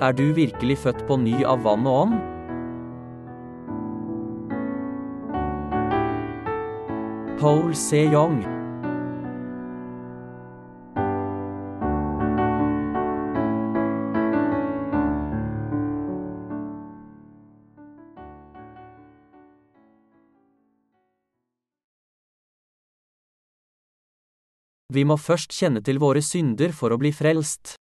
Er du virkelig født på ny av vann og ånd? Paul C. Young Vi må først kjenne til våre synder for å bli frelst.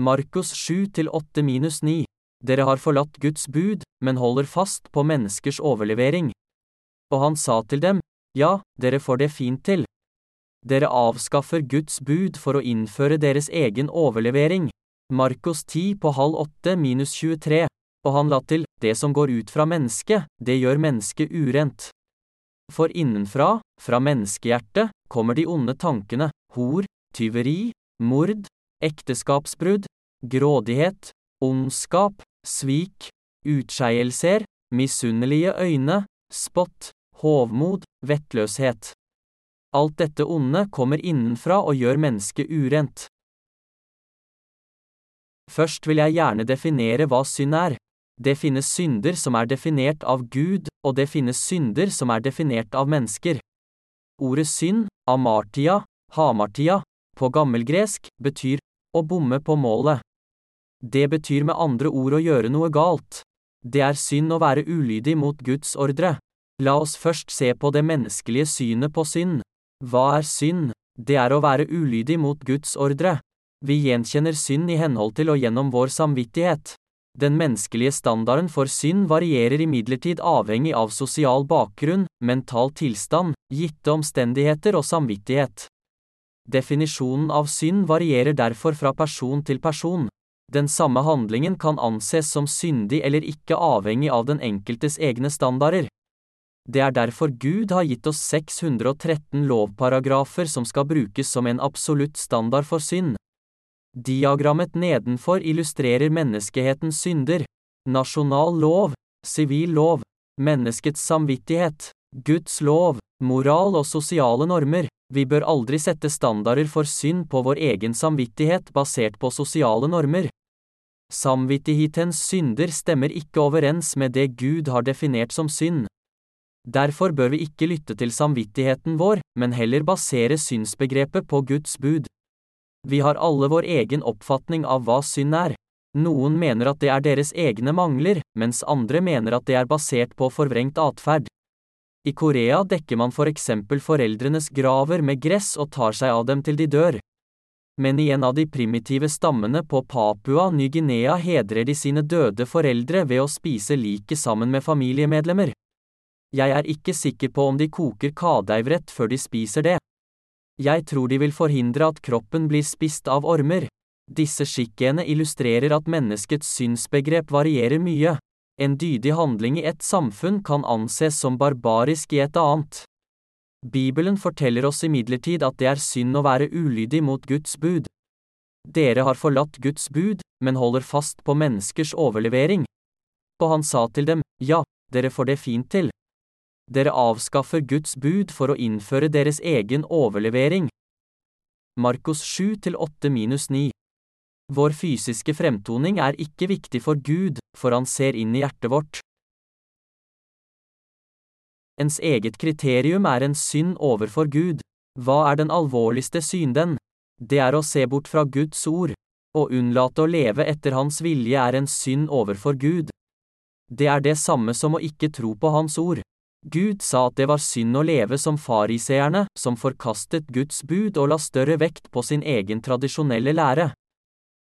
Markus 7-8 minus 9. Dere har forlatt Guds bud, men holder fast på menneskers overlevering. Og han sa til dem, Ja, dere får det fint til. Dere avskaffer Guds bud for å innføre deres egen overlevering. Markus 10 på halv åtte minus 23. Og han la til, det som går ut fra mennesket, det gjør mennesket urent. For innenfra, fra menneskehjertet, kommer de onde tankene, hor, tyveri, mord, ekteskapsbrudd, grådighet, ondskap, svik, utskeielser, misunnelige øyne, spott, hovmod, vettløshet. Alt dette onde kommer innenfra og gjør mennesket urent. Først vil jeg gjerne definere hva synd er. Det finnes synder som er definert av Gud, og det finnes synder som er definert av mennesker. Ordet synd, amartia, hamartia, på gammelgresk, betyr å bomme på målet. Det betyr med andre ord å gjøre noe galt. Det er synd å være ulydig mot Guds ordre. La oss først se på det menneskelige synet på synd. Hva er synd? Det er å være ulydig mot Guds ordre. Vi gjenkjenner synd i henhold til og gjennom vår samvittighet. Den menneskelige standarden for synd varierer imidlertid avhengig av sosial bakgrunn, mental tilstand, gitte omstendigheter og samvittighet. Definisjonen av synd varierer derfor fra person til person. Den samme handlingen kan anses som syndig eller ikke avhengig av den enkeltes egne standarder. Det er derfor Gud har gitt oss 613 lovparagrafer som skal brukes som en absolutt standard for synd. Diagrammet nedenfor illustrerer menneskehetens synder. Nasjonal lov, sivil lov, menneskets samvittighet, Guds lov, moral og sosiale normer. Vi bør aldri sette standarder for synd på vår egen samvittighet basert på sosiale normer. Samvittighetens synder stemmer ikke overens med det Gud har definert som synd. Derfor bør vi ikke lytte til samvittigheten vår, men heller basere synsbegrepet på Guds bud. Vi har alle vår egen oppfatning av hva synd er. Noen mener at det er deres egne mangler, mens andre mener at det er basert på forvrengt atferd. I Korea dekker man for eksempel foreldrenes graver med gress og tar seg av dem til de dør. Men i en av de primitive stammene på Papua Ny-Guinea hedrer de sine døde foreldre ved å spise liket sammen med familiemedlemmer. Jeg er ikke sikker på om de koker kadeivrett før de spiser det. Jeg tror de vil forhindre at kroppen blir spist av ormer. Disse skikkene illustrerer at menneskets synsbegrep varierer mye. En dydig handling i et samfunn kan anses som barbarisk i et annet. Bibelen forteller oss imidlertid at det er synd å være ulydig mot Guds bud. Dere har forlatt Guds bud, men holder fast på menneskers overlevering. Og han sa til dem, ja, dere får det fint til. Dere avskaffer Guds bud for å innføre deres egen overlevering. Markus 7-8-9 vår fysiske fremtoning er ikke viktig for Gud, for han ser inn i hjertet vårt. Ens eget kriterium er en synd overfor Gud. Hva er den alvorligste synden? Det er å se bort fra Guds ord. Å unnlate å leve etter Hans vilje er en synd overfor Gud. Det er det samme som å ikke tro på Hans ord. Gud sa at det var synd å leve som fariseerne, som forkastet Guds bud og la større vekt på sin egen tradisjonelle lære.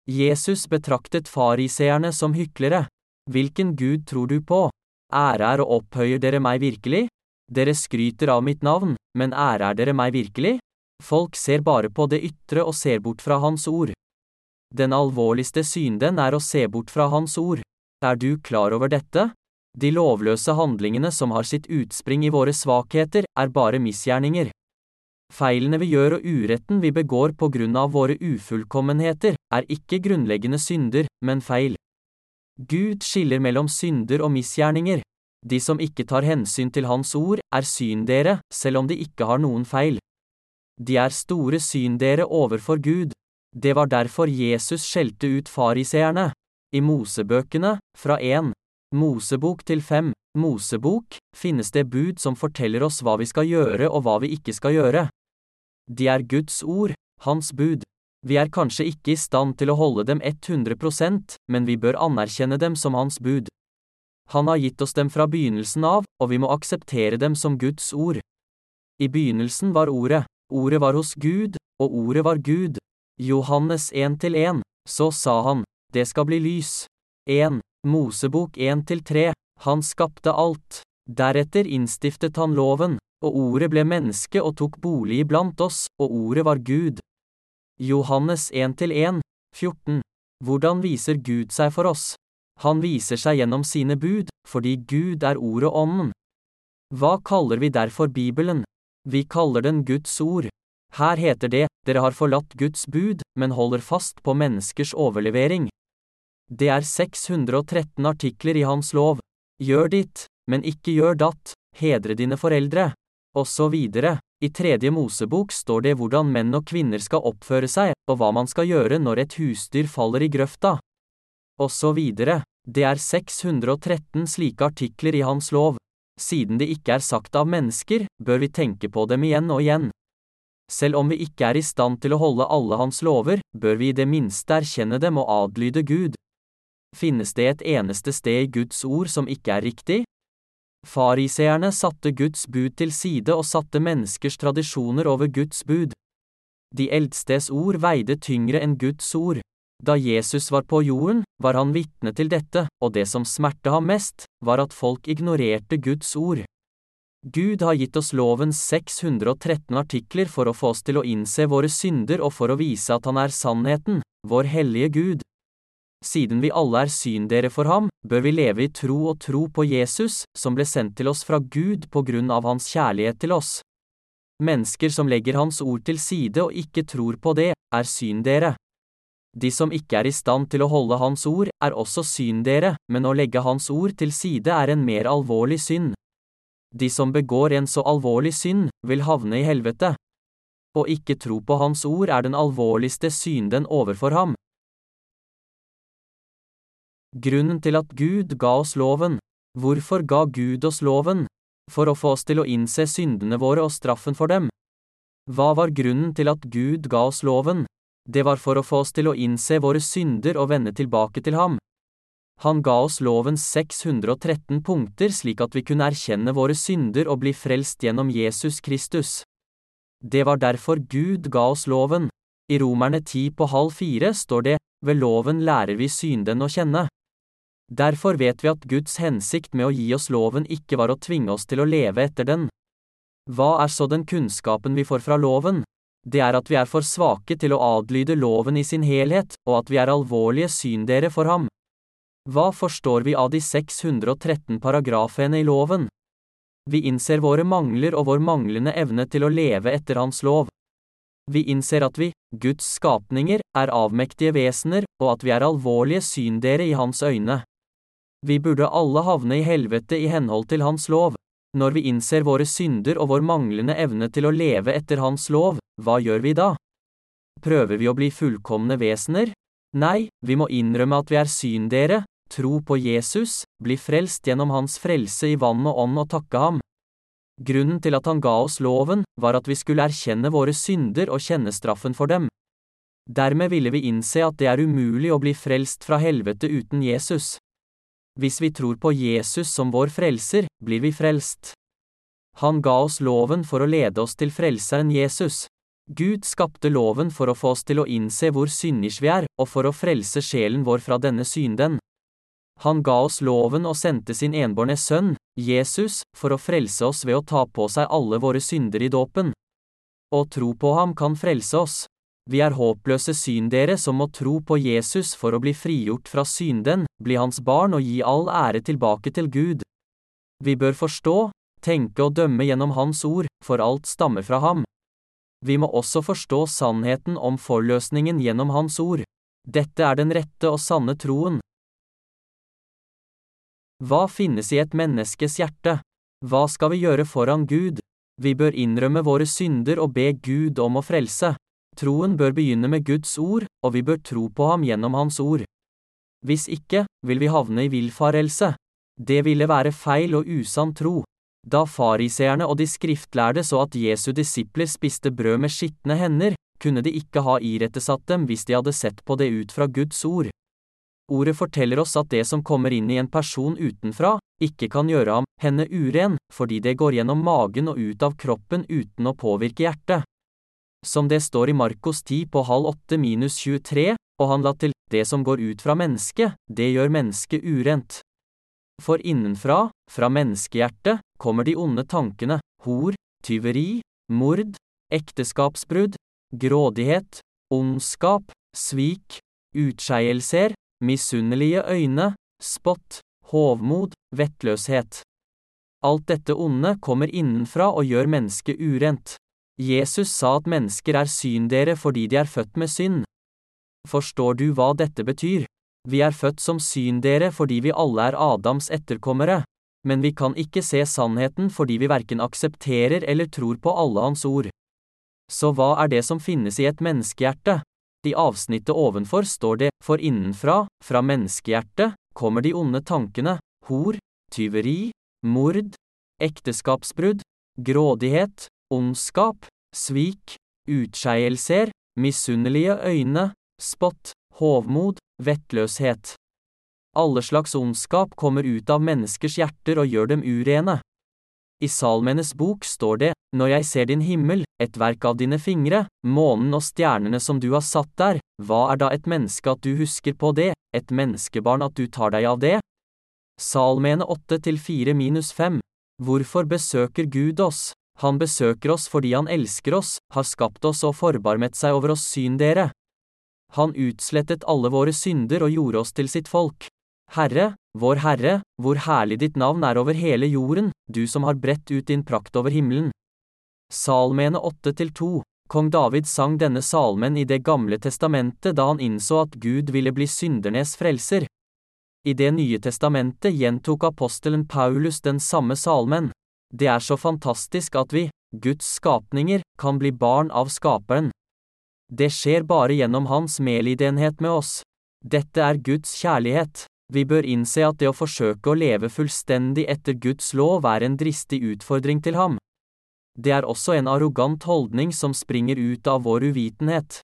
Jesus betraktet fariseerne som hyklere. Hvilken Gud tror du på? Ærer og opphøyer dere meg virkelig? Dere skryter av mitt navn, men ærer dere meg virkelig? Folk ser bare på det ytre og ser bort fra Hans ord. Den alvorligste synden er å se bort fra Hans ord. Er du klar over dette? De lovløse handlingene som har sitt utspring i våre svakheter, er bare misgjerninger. Feilene vi gjør og uretten vi begår på grunn av våre ufullkommenheter, er ikke grunnleggende synder, men feil. Gud skiller mellom synder og misgjerninger. De som ikke tar hensyn til Hans ord, er syndere, selv om de ikke har noen feil. De er store syndere overfor Gud. Det var derfor Jesus skjelte ut fariseerne. I Mosebøkene, fra 1 Mosebok til 5 Mosebok, finnes det bud som forteller oss hva vi skal gjøre og hva vi ikke skal gjøre. De er Guds ord, Hans bud. Vi er kanskje ikke i stand til å holde dem 100% men vi bør anerkjenne dem som Hans bud. Han har gitt oss dem fra begynnelsen av, og vi må akseptere dem som Guds ord. I begynnelsen var Ordet, Ordet var hos Gud, og Ordet var Gud. Johannes 1-1, så sa han, det skal bli lys. 1. Mosebok 1-3, han skapte alt. Deretter innstiftet han loven, og ordet ble menneske og tok bolig iblant oss, og ordet var Gud. Johannes 1-1, 14. Hvordan viser Gud seg for oss? Han viser seg gjennom sine bud, fordi Gud er ordet ånden. Hva kaller vi derfor Bibelen? Vi kaller den Guds ord. Her heter det, dere har forlatt Guds bud, men holder fast på menneskers overlevering. Det er 613 artikler i Hans lov. Gjør ditt, men ikke gjør datt, hedre dine foreldre, og så videre. I tredje Mosebok står det hvordan menn og kvinner skal oppføre seg, og hva man skal gjøre når et husdyr faller i grøfta. Og så videre. Det er 613 slike artikler i Hans lov. Siden det ikke er sagt av mennesker, bør vi tenke på dem igjen og igjen. Selv om vi ikke er i stand til å holde alle hans lover, bør vi i det minste erkjenne dem og adlyde Gud. Finnes det et eneste sted i Guds ord som ikke er riktig? Fariseerne satte Guds bud til side og satte menneskers tradisjoner over Guds bud. De eldstes ord veide tyngre enn Guds ord. Da Jesus var på jorden, var han vitne til dette, og det som smerte ham mest, var at folk ignorerte Guds ord. Gud har gitt oss lovens 613 artikler for å få oss til å innse våre synder og for å vise at han er sannheten, vår hellige Gud. Siden vi alle er syndere for ham, bør vi leve i tro og tro på Jesus, som ble sendt til oss fra Gud på grunn av hans kjærlighet til oss. Mennesker som legger hans ord til side og ikke tror på det, er syndere. De som ikke er i stand til å holde hans ord, er også syndere, men å legge hans ord til side er en mer alvorlig synd. De som begår en så alvorlig synd, vil havne i helvete. Å ikke tro på hans ord er den alvorligste synden overfor ham. Grunnen til at Gud ga oss loven. Hvorfor ga Gud oss loven? For å få oss til å innse syndene våre og straffen for dem. Hva var grunnen til at Gud ga oss loven? Det var for å få oss til å innse våre synder og vende tilbake til ham. Han ga oss lovens 613 punkter slik at vi kunne erkjenne våre synder og bli frelst gjennom Jesus Kristus. Det var derfor Gud ga oss loven. I Romerne 10 på halv fire står det, ved loven lærer vi synden å kjenne. Derfor vet vi at Guds hensikt med å gi oss loven ikke var å tvinge oss til å leve etter den. Hva er så den kunnskapen vi får fra loven? Det er at vi er for svake til å adlyde loven i sin helhet, og at vi er alvorlige syndere for ham. Hva forstår vi av de 613 paragrafene i loven? Vi innser våre mangler og vår manglende evne til å leve etter hans lov. Vi innser at vi, Guds skapninger, er avmektige vesener, og at vi er alvorlige syndere i hans øyne. Vi burde alle havne i helvete i henhold til Hans lov. Når vi innser våre synder og vår manglende evne til å leve etter Hans lov, hva gjør vi da? Prøver vi å bli fullkomne vesener? Nei, vi må innrømme at vi er syndere, tro på Jesus, bli frelst gjennom Hans frelse i vann og ånd og takke ham. Grunnen til at han ga oss loven, var at vi skulle erkjenne våre synder og kjenne straffen for dem. Dermed ville vi innse at det er umulig å bli frelst fra helvete uten Jesus. Hvis vi tror på Jesus som vår frelser, blir vi frelst. Han ga oss loven for å lede oss til frelseren Jesus. Gud skapte loven for å få oss til å innse hvor synders vi er, og for å frelse sjelen vår fra denne synden. Han ga oss loven og sendte sin enbårne sønn, Jesus, for å frelse oss ved å ta på seg alle våre synder i dåpen. Å tro på ham kan frelse oss. Vi er håpløse syndere som må tro på Jesus for å bli frigjort fra synden, bli hans barn og gi all ære tilbake til Gud. Vi bør forstå, tenke og dømme gjennom Hans ord, for alt stammer fra ham. Vi må også forstå sannheten om forløsningen gjennom Hans ord. Dette er den rette og sanne troen. Hva finnes i et menneskes hjerte? Hva skal vi gjøre foran Gud? Vi bør innrømme våre synder og be Gud om å frelse. Troen bør begynne med Guds ord, og vi bør tro på ham gjennom hans ord. Hvis ikke, vil vi havne i villfarelse. Det ville være feil og usann tro. Da fariseerne og de skriftlærde så at Jesu disipler spiste brød med skitne hender, kunne de ikke ha irettesatt dem hvis de hadde sett på det ut fra Guds ord. Ordet forteller oss at det som kommer inn i en person utenfra, ikke kan gjøre ham, henne uren, fordi det går gjennom magen og ut av kroppen uten å påvirke hjertet. Som det står i Markos 10 på halv åtte minus 23, og han la til, det som går ut fra mennesket, det gjør mennesket urent. For innenfra, fra menneskehjertet, kommer de onde tankene, hor, tyveri, mord, ekteskapsbrudd, grådighet, ondskap, svik, utskeielser, misunnelige øyne, spott, hovmod, vettløshet. Alt dette onde kommer innenfra og gjør mennesket urent. Jesus sa at mennesker er syndere fordi de er født med synd. Forstår du hva dette betyr? Vi er født som syndere fordi vi alle er Adams etterkommere, men vi kan ikke se sannheten fordi vi verken aksepterer eller tror på alle hans ord. Så hva er det som finnes i et menneskehjerte? I avsnittet ovenfor står det, for innenfra, fra menneskehjertet, kommer de onde tankene, hor, tyveri, mord, ekteskapsbrudd, grådighet, ondskap, svik, utskeielser, misunnelige øyne, spott, hovmod, vettløshet. Alle slags ondskap kommer ut av menneskers hjerter og gjør dem urene. I Salmenes bok står det, Når jeg ser din himmel, et verk av dine fingre, månen og stjernene som du har satt der, hva er da et menneske at du husker på det, et menneskebarn at du tar deg av det? Salmene 8 til 4 minus 5. Hvorfor besøker Gud oss? Han besøker oss fordi han elsker oss, har skapt oss og forbarmet seg over oss syn dere. Han utslettet alle våre synder og gjorde oss til sitt folk. Herre, vår Herre, hvor herlig ditt navn er over hele jorden, du som har bredt ut din prakt over himmelen. Salmene 8-2 Kong David sang denne salmen i Det gamle testamentet da han innså at Gud ville bli syndernes frelser. I Det nye testamentet gjentok apostelen Paulus den samme salmen. Det er så fantastisk at vi, Guds skapninger, kan bli barn av Skaperen. Det skjer bare gjennom hans medlidenhet med oss. Dette er Guds kjærlighet. Vi bør innse at det å forsøke å leve fullstendig etter Guds lov er en dristig utfordring til ham. Det er også en arrogant holdning som springer ut av vår uvitenhet.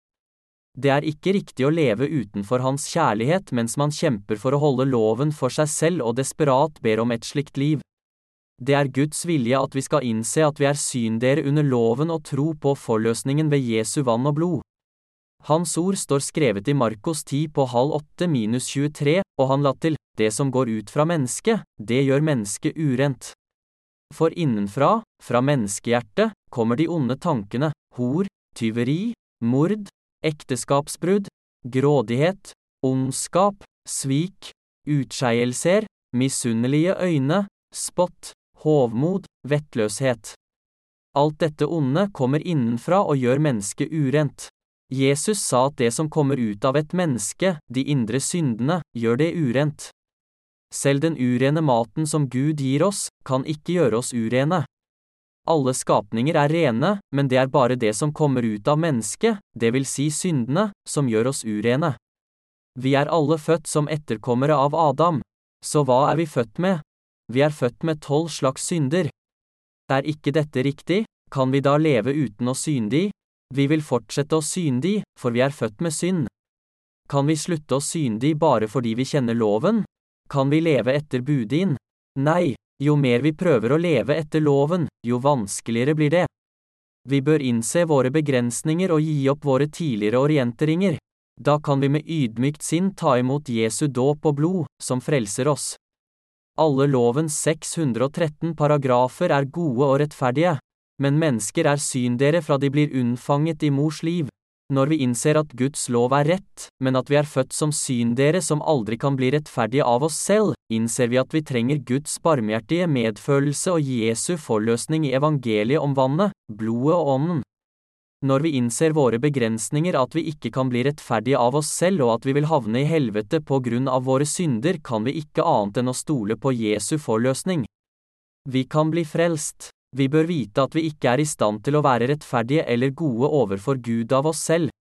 Det er ikke riktig å leve utenfor hans kjærlighet mens man kjemper for å holde loven for seg selv og desperat ber om et slikt liv. Det er Guds vilje at vi skal innse at vi er syndere under loven og tro på forløsningen ved Jesu vann og blod. Hans ord står skrevet i Markos 10 på halv åtte minus 23, og han la til, det som går ut fra mennesket, det gjør mennesket urent. For innenfra, fra menneskehjertet, kommer de onde tankene, hor, tyveri, mord, ekteskapsbrudd, grådighet, ondskap, svik, utskeielser, misunnelige øyne, spott, hovmod, vettløshet. Alt dette onde kommer innenfra og gjør mennesket urent. Jesus sa at det som kommer ut av et menneske, de indre syndene, gjør det urent. Selv den urene maten som Gud gir oss, kan ikke gjøre oss urene. Alle skapninger er rene, men det er bare det som kommer ut av mennesket, det vil si syndene, som gjør oss urene. Vi er alle født som etterkommere av Adam. Så hva er vi født med? Vi er født med tolv slags synder. Er ikke dette riktig, kan vi da leve uten å synde i? Vi vil fortsette å syndig, for vi er født med synd. Kan vi slutte å syndig bare fordi vi kjenner loven? Kan vi leve etter budin? Nei, jo mer vi prøver å leve etter loven, jo vanskeligere blir det. Vi bør innse våre begrensninger og gi opp våre tidligere orienteringer. Da kan vi med ydmykt sinn ta imot Jesu dåp og blod, som frelser oss. Alle lovens 613 paragrafer er gode og rettferdige. Men mennesker er syndere fra de blir unnfanget i mors liv. Når vi innser at Guds lov er rett, men at vi er født som syndere som aldri kan bli rettferdige av oss selv, innser vi at vi trenger Guds barmhjertige medfølelse og Jesu forløsning i evangeliet om vannet, blodet og ånden. Når vi innser våre begrensninger at vi ikke kan bli rettferdige av oss selv og at vi vil havne i helvete på grunn av våre synder, kan vi ikke annet enn å stole på Jesu forløsning. Vi kan bli frelst. Vi bør vite at vi ikke er i stand til å være rettferdige eller gode overfor Gud av oss selv.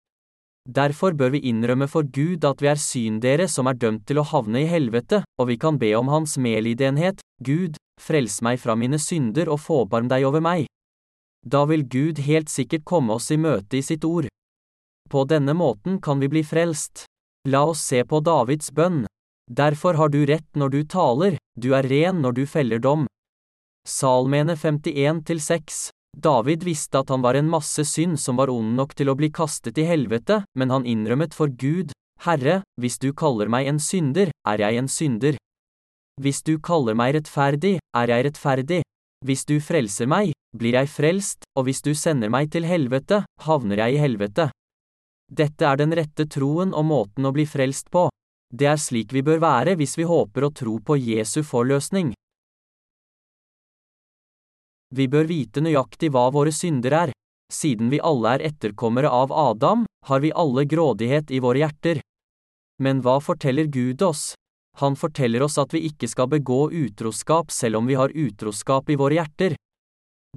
Derfor bør vi innrømme for Gud at vi er syndere som er dømt til å havne i helvete, og vi kan be om Hans medlidenhet, Gud, frels meg fra mine synder og forbarm deg over meg. Da vil Gud helt sikkert komme oss i møte i sitt ord. På denne måten kan vi bli frelst. La oss se på Davids bønn. Derfor har du rett når du taler, du er ren når du feller dom. Salmene 51-6 David visste at han var en masse synd som var ond nok til å bli kastet i helvete, men han innrømmet for Gud, Herre, hvis du kaller meg en synder, er jeg en synder. Hvis du kaller meg rettferdig, er jeg rettferdig. Hvis du frelser meg, blir jeg frelst, og hvis du sender meg til helvete, havner jeg i helvete. Dette er den rette troen og måten å bli frelst på. Det er slik vi bør være hvis vi håper å tro på Jesu forløsning. Vi bør vite nøyaktig hva våre synder er. Siden vi alle er etterkommere av Adam, har vi alle grådighet i våre hjerter. Men hva forteller Gud oss? Han forteller oss at vi ikke skal begå utroskap selv om vi har utroskap i våre hjerter.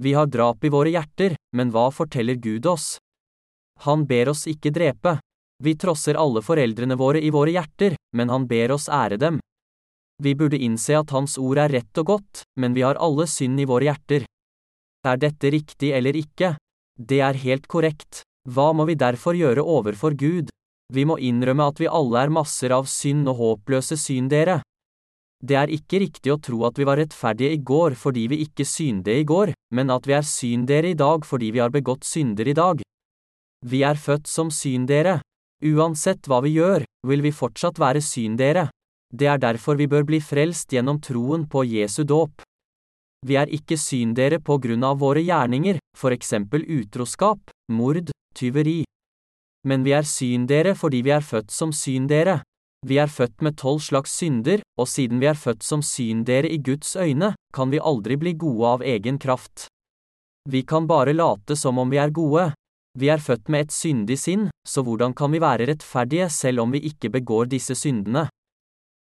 Vi har drap i våre hjerter, men hva forteller Gud oss? Han ber oss ikke drepe. Vi trosser alle foreldrene våre i våre hjerter, men han ber oss ære dem. Vi burde innse at Hans ord er rett og godt, men vi har alle synd i våre hjerter. Er dette riktig eller ikke? Det er helt korrekt. Hva må vi derfor gjøre overfor Gud? Vi må innrømme at vi alle er masser av synd og håpløse syndere. Det er ikke riktig å tro at vi var rettferdige i går fordi vi ikke synde i går, men at vi er syndere i dag fordi vi har begått synder i dag. Vi er født som syndere. Uansett hva vi gjør, vil vi fortsatt være syndere. Det er derfor vi bør bli frelst gjennom troen på Jesu dåp. Vi er ikke syndere på grunn av våre gjerninger, for eksempel utroskap, mord, tyveri. Men vi er syndere fordi vi er født som syndere. Vi er født med tolv slags synder, og siden vi er født som syndere i Guds øyne, kan vi aldri bli gode av egen kraft. Vi kan bare late som om vi er gode. Vi er født med et syndig sinn, så hvordan kan vi være rettferdige selv om vi ikke begår disse syndene?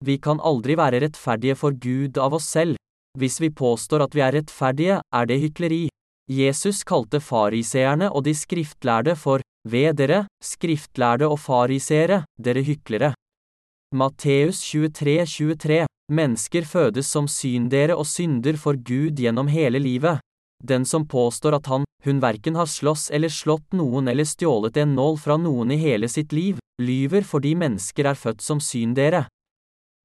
Vi kan aldri være rettferdige for Gud av oss selv, hvis vi påstår at vi er rettferdige, er det hykleri. Jesus kalte fariseerne og de skriftlærde for ved dere, skriftlærde og fariseere, dere hyklere. Matteus 23, 23 Mennesker fødes som syndere og synder for Gud gjennom hele livet. Den som påstår at han, hun verken har slåss eller slått noen eller stjålet en nål fra noen i hele sitt liv, lyver fordi mennesker er født som syndere.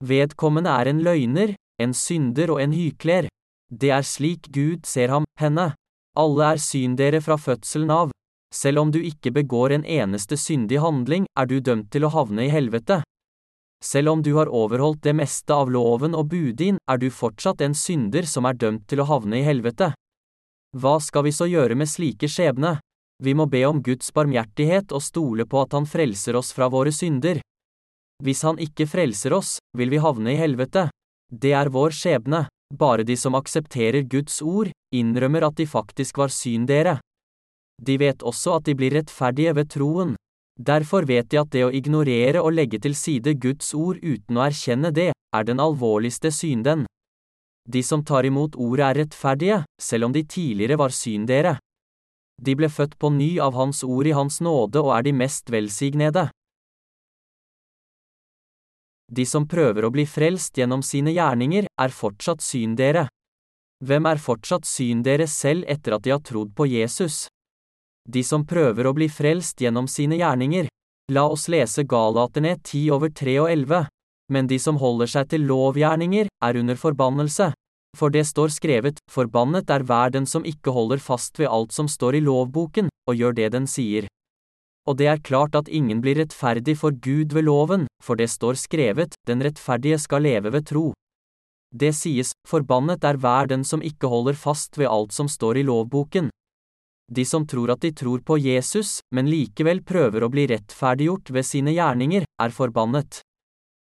Vedkommende er en løgner, en synder og en hykler. Det er slik Gud ser ham, henne. Alle er syndere fra fødselen av. Selv om du ikke begår en eneste syndig handling, er du dømt til å havne i helvete. Selv om du har overholdt det meste av loven og budin, er du fortsatt en synder som er dømt til å havne i helvete. Hva skal vi så gjøre med slike skjebne? Vi må be om Guds barmhjertighet og stole på at Han frelser oss fra våre synder. Hvis Han ikke frelser oss, vil vi havne i helvete. Det er vår skjebne. Bare de som aksepterer Guds ord, innrømmer at de faktisk var syndere. De vet også at de blir rettferdige ved troen. Derfor vet de at det å ignorere og legge til side Guds ord uten å erkjenne det, er den alvorligste synden. De som tar imot ordet er rettferdige, selv om de tidligere var syndere. De ble født på ny av Hans ord i Hans nåde og er de mest velsignede. De som prøver å bli frelst gjennom sine gjerninger, er fortsatt syn dere. Hvem er fortsatt syn dere selv etter at de har trodd på Jesus? De som prøver å bli frelst gjennom sine gjerninger. La oss lese Galaterne 10 over 3 og 11. Men de som holder seg til lovgjerninger, er under forbannelse. For det står skrevet, forbannet er hver den som ikke holder fast ved alt som står i lovboken, og gjør det den sier. Og det er klart at ingen blir rettferdig for Gud ved loven, for det står skrevet, den rettferdige skal leve ved tro. Det sies, forbannet er hver den som ikke holder fast ved alt som står i lovboken. De som tror at de tror på Jesus, men likevel prøver å bli rettferdiggjort ved sine gjerninger, er forbannet.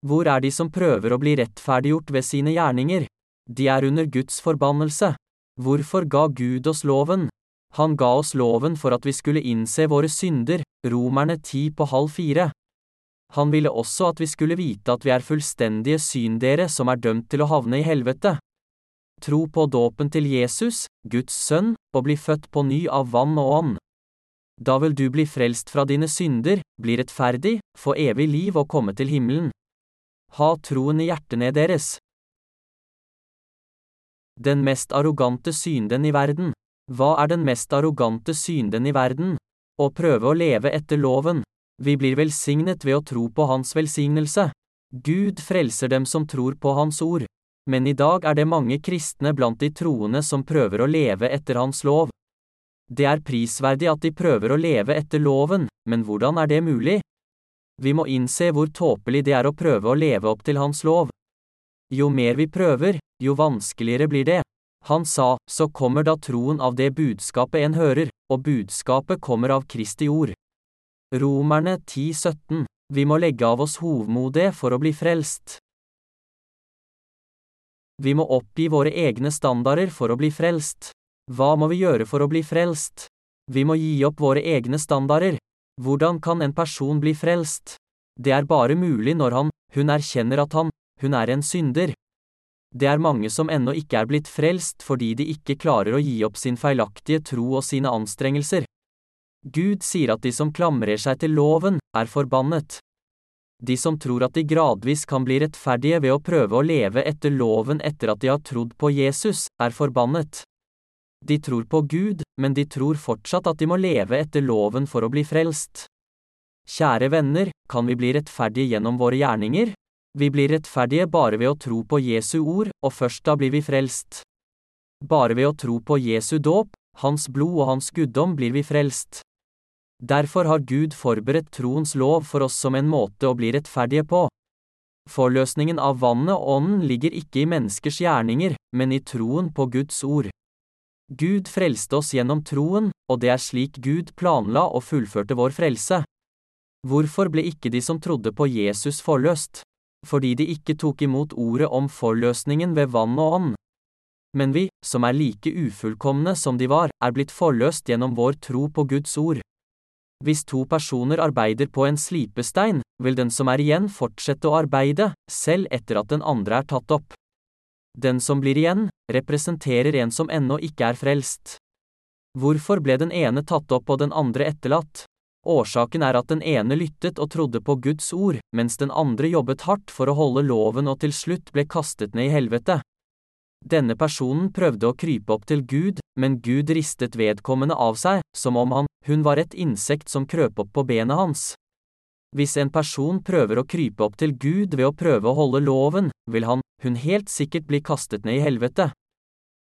Hvor er de som prøver å bli rettferdiggjort ved sine gjerninger? De er under Guds forbannelse. Hvorfor ga Gud oss loven? Han ga oss loven for at vi skulle innse våre synder, Romerne ti på halv fire. Han ville også at vi skulle vite at vi er fullstendige syndere som er dømt til å havne i helvete. Tro på dåpen til Jesus, Guds sønn, og bli født på ny av vann og ånd. Da vil du bli frelst fra dine synder, bli rettferdig, få evig liv og komme til himmelen. Ha troen i hjertene deres. Den mest arrogante synden i verden. Hva er den mest arrogante synden i verden? Å prøve å leve etter loven. Vi blir velsignet ved å tro på Hans velsignelse. Gud frelser dem som tror på Hans ord. Men i dag er det mange kristne blant de troende som prøver å leve etter Hans lov. Det er prisverdig at de prøver å leve etter loven, men hvordan er det mulig? Vi må innse hvor tåpelig det er å prøve å leve opp til Hans lov. Jo mer vi prøver, jo vanskeligere blir det. Han sa, så kommer da troen av det budskapet en hører, og budskapet kommer av Kristi ord. Romerne 10,17 Vi må legge av oss hovmodet for å bli frelst. Vi må oppgi våre egne standarder for å bli frelst. Hva må vi gjøre for å bli frelst? Vi må gi opp våre egne standarder. Hvordan kan en person bli frelst? Det er bare mulig når han, hun erkjenner at han, hun er en synder. Det er mange som ennå ikke er blitt frelst fordi de ikke klarer å gi opp sin feilaktige tro og sine anstrengelser. Gud sier at de som klamrer seg til loven, er forbannet. De som tror at de gradvis kan bli rettferdige ved å prøve å leve etter loven etter at de har trodd på Jesus, er forbannet. De tror på Gud, men de tror fortsatt at de må leve etter loven for å bli frelst. Kjære venner, kan vi bli rettferdige gjennom våre gjerninger? Vi blir rettferdige bare ved å tro på Jesu ord, og først da blir vi frelst. Bare ved å tro på Jesu dåp, Hans blod og Hans guddom blir vi frelst. Derfor har Gud forberedt troens lov for oss som en måte å bli rettferdige på. Forløsningen av vannet og ånden ligger ikke i menneskers gjerninger, men i troen på Guds ord. Gud frelste oss gjennom troen, og det er slik Gud planla og fullførte vår frelse. Hvorfor ble ikke de som trodde på Jesus forløst? Fordi de ikke tok imot ordet om forløsningen ved vann og ånd. Men vi, som er like ufullkomne som de var, er blitt forløst gjennom vår tro på Guds ord. Hvis to personer arbeider på en slipestein, vil den som er igjen fortsette å arbeide, selv etter at den andre er tatt opp. Den som blir igjen, representerer en som ennå ikke er frelst. Hvorfor ble den ene tatt opp og den andre etterlatt? Årsaken er at den ene lyttet og trodde på Guds ord, mens den andre jobbet hardt for å holde loven og til slutt ble kastet ned i helvete. Denne personen prøvde å krype opp til Gud, men Gud ristet vedkommende av seg, som om han, hun var et insekt som krøp opp på benet hans. Hvis en person prøver å krype opp til Gud ved å prøve å holde loven, vil han, hun helt sikkert bli kastet ned i helvete.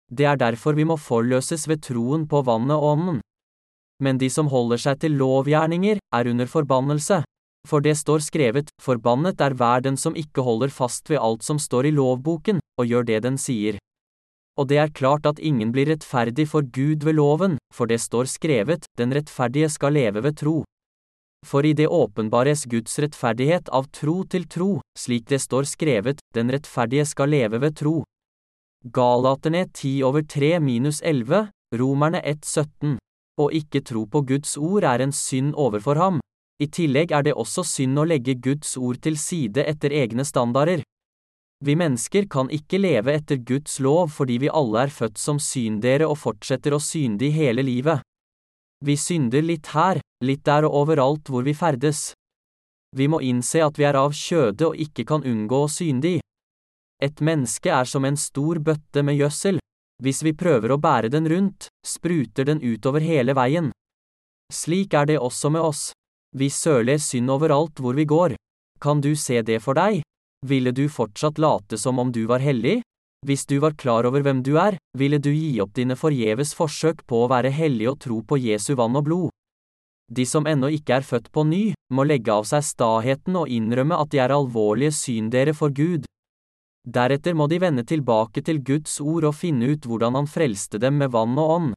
Det er derfor vi må forløses ved troen på vannet og ånden men de som holder seg til lovgjerninger, er under forbannelse. For det står skrevet, forbannet er hver den som ikke holder fast ved alt som står i lovboken, og gjør det den sier. Og det er klart at ingen blir rettferdig for Gud ved loven, for det står skrevet, den rettferdige skal leve ved tro. For i det åpenbares Guds rettferdighet av tro til tro, slik det står skrevet, den rettferdige skal leve ved tro. Galaterne 10 over 3 minus 11, Romerne 1 17. Å ikke tro på Guds ord er en synd overfor ham. I tillegg er det også synd å legge Guds ord til side etter egne standarder. Vi mennesker kan ikke leve etter Guds lov fordi vi alle er født som syndere og fortsetter å synde i hele livet. Vi synder litt her, litt der og overalt hvor vi ferdes. Vi må innse at vi er av kjøde og ikke kan unngå å synde i. Et menneske er som en stor bøtte med gjødsel. Hvis vi prøver å bære den rundt, spruter den utover hele veien. Slik er det også med oss. Vi søler synd overalt hvor vi går. Kan du se det for deg? Ville du fortsatt late som om du var hellig? Hvis du var klar over hvem du er, ville du gi opp dine forgjeves forsøk på å være hellig og tro på Jesu vann og blod. De som ennå ikke er født på ny, må legge av seg staheten og innrømme at de er alvorlige syndere for Gud. Deretter må de vende tilbake til Guds ord og finne ut hvordan han frelste dem med vann og ånd.